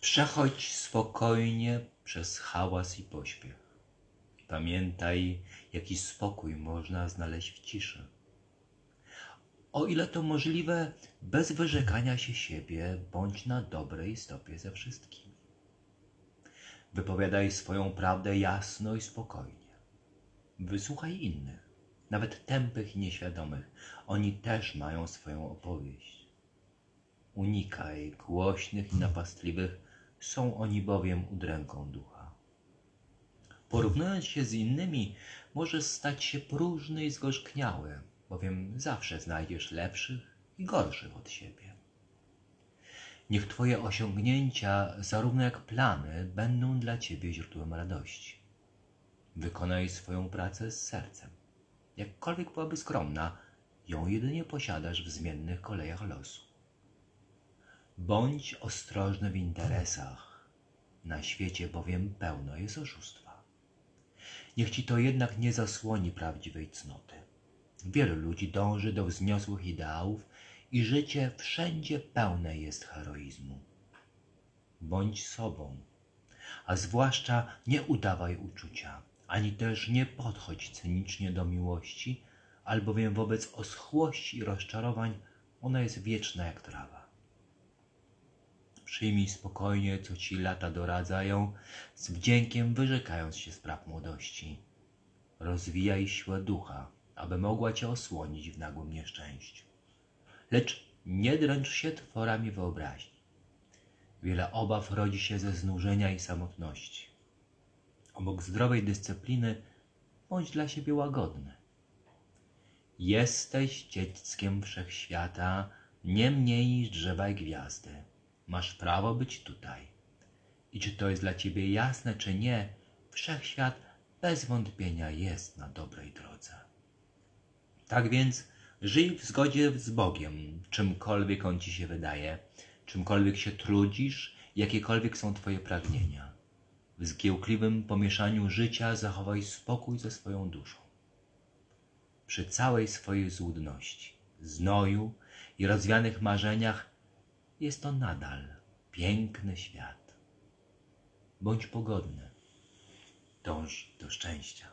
Przechodź spokojnie przez hałas i pośpiech. Pamiętaj, jaki spokój można znaleźć w ciszy. O ile to możliwe, bez wyrzekania się siebie, bądź na dobrej stopie ze wszystkimi. Wypowiadaj swoją prawdę jasno i spokojnie. Wysłuchaj innych, nawet tępych i nieświadomych. Oni też mają swoją opowieść. Unikaj głośnych i napastliwych, są oni bowiem udręką ducha. Porównując się z innymi, możesz stać się próżny i zgorzkniały, bowiem zawsze znajdziesz lepszych i gorszych od siebie. Niech Twoje osiągnięcia, zarówno jak plany, będą dla Ciebie źródłem radości. Wykonaj swoją pracę z sercem. Jakkolwiek byłaby skromna, ją jedynie posiadasz w zmiennych kolejach losu. Bądź ostrożny w interesach. Na świecie bowiem pełno jest oszustwa. Niech ci to jednak nie zasłoni prawdziwej cnoty. Wielu ludzi dąży do wzniosłych ideałów i życie wszędzie pełne jest heroizmu. Bądź sobą, a zwłaszcza nie udawaj uczucia, ani też nie podchodź cynicznie do miłości, albowiem wobec oschłości i rozczarowań ona jest wieczna jak trawa. Przyjmij spokojnie, co ci lata doradzają, z wdziękiem wyrzekając się spraw młodości. Rozwijaj siłę ducha, aby mogła cię osłonić w nagłym nieszczęściu. Lecz nie dręcz się tworami wyobraźni. Wiele obaw rodzi się ze znużenia i samotności. Obok zdrowej dyscypliny bądź dla siebie łagodny. Jesteś dzieckiem wszechświata, nie mniej niż drzewa i gwiazdy. Masz prawo być tutaj. I czy to jest dla ciebie jasne, czy nie, wszechświat bez wątpienia jest na dobrej drodze. Tak więc żyj w zgodzie z Bogiem, czymkolwiek On ci się wydaje, czymkolwiek się trudzisz, jakiekolwiek są twoje pragnienia. W zgiełkliwym pomieszaniu życia zachowaj spokój ze swoją duszą. Przy całej swojej złudności, znoju i rozwianych marzeniach jest to nadal piękny świat. Bądź pogodny, dąż do szczęścia.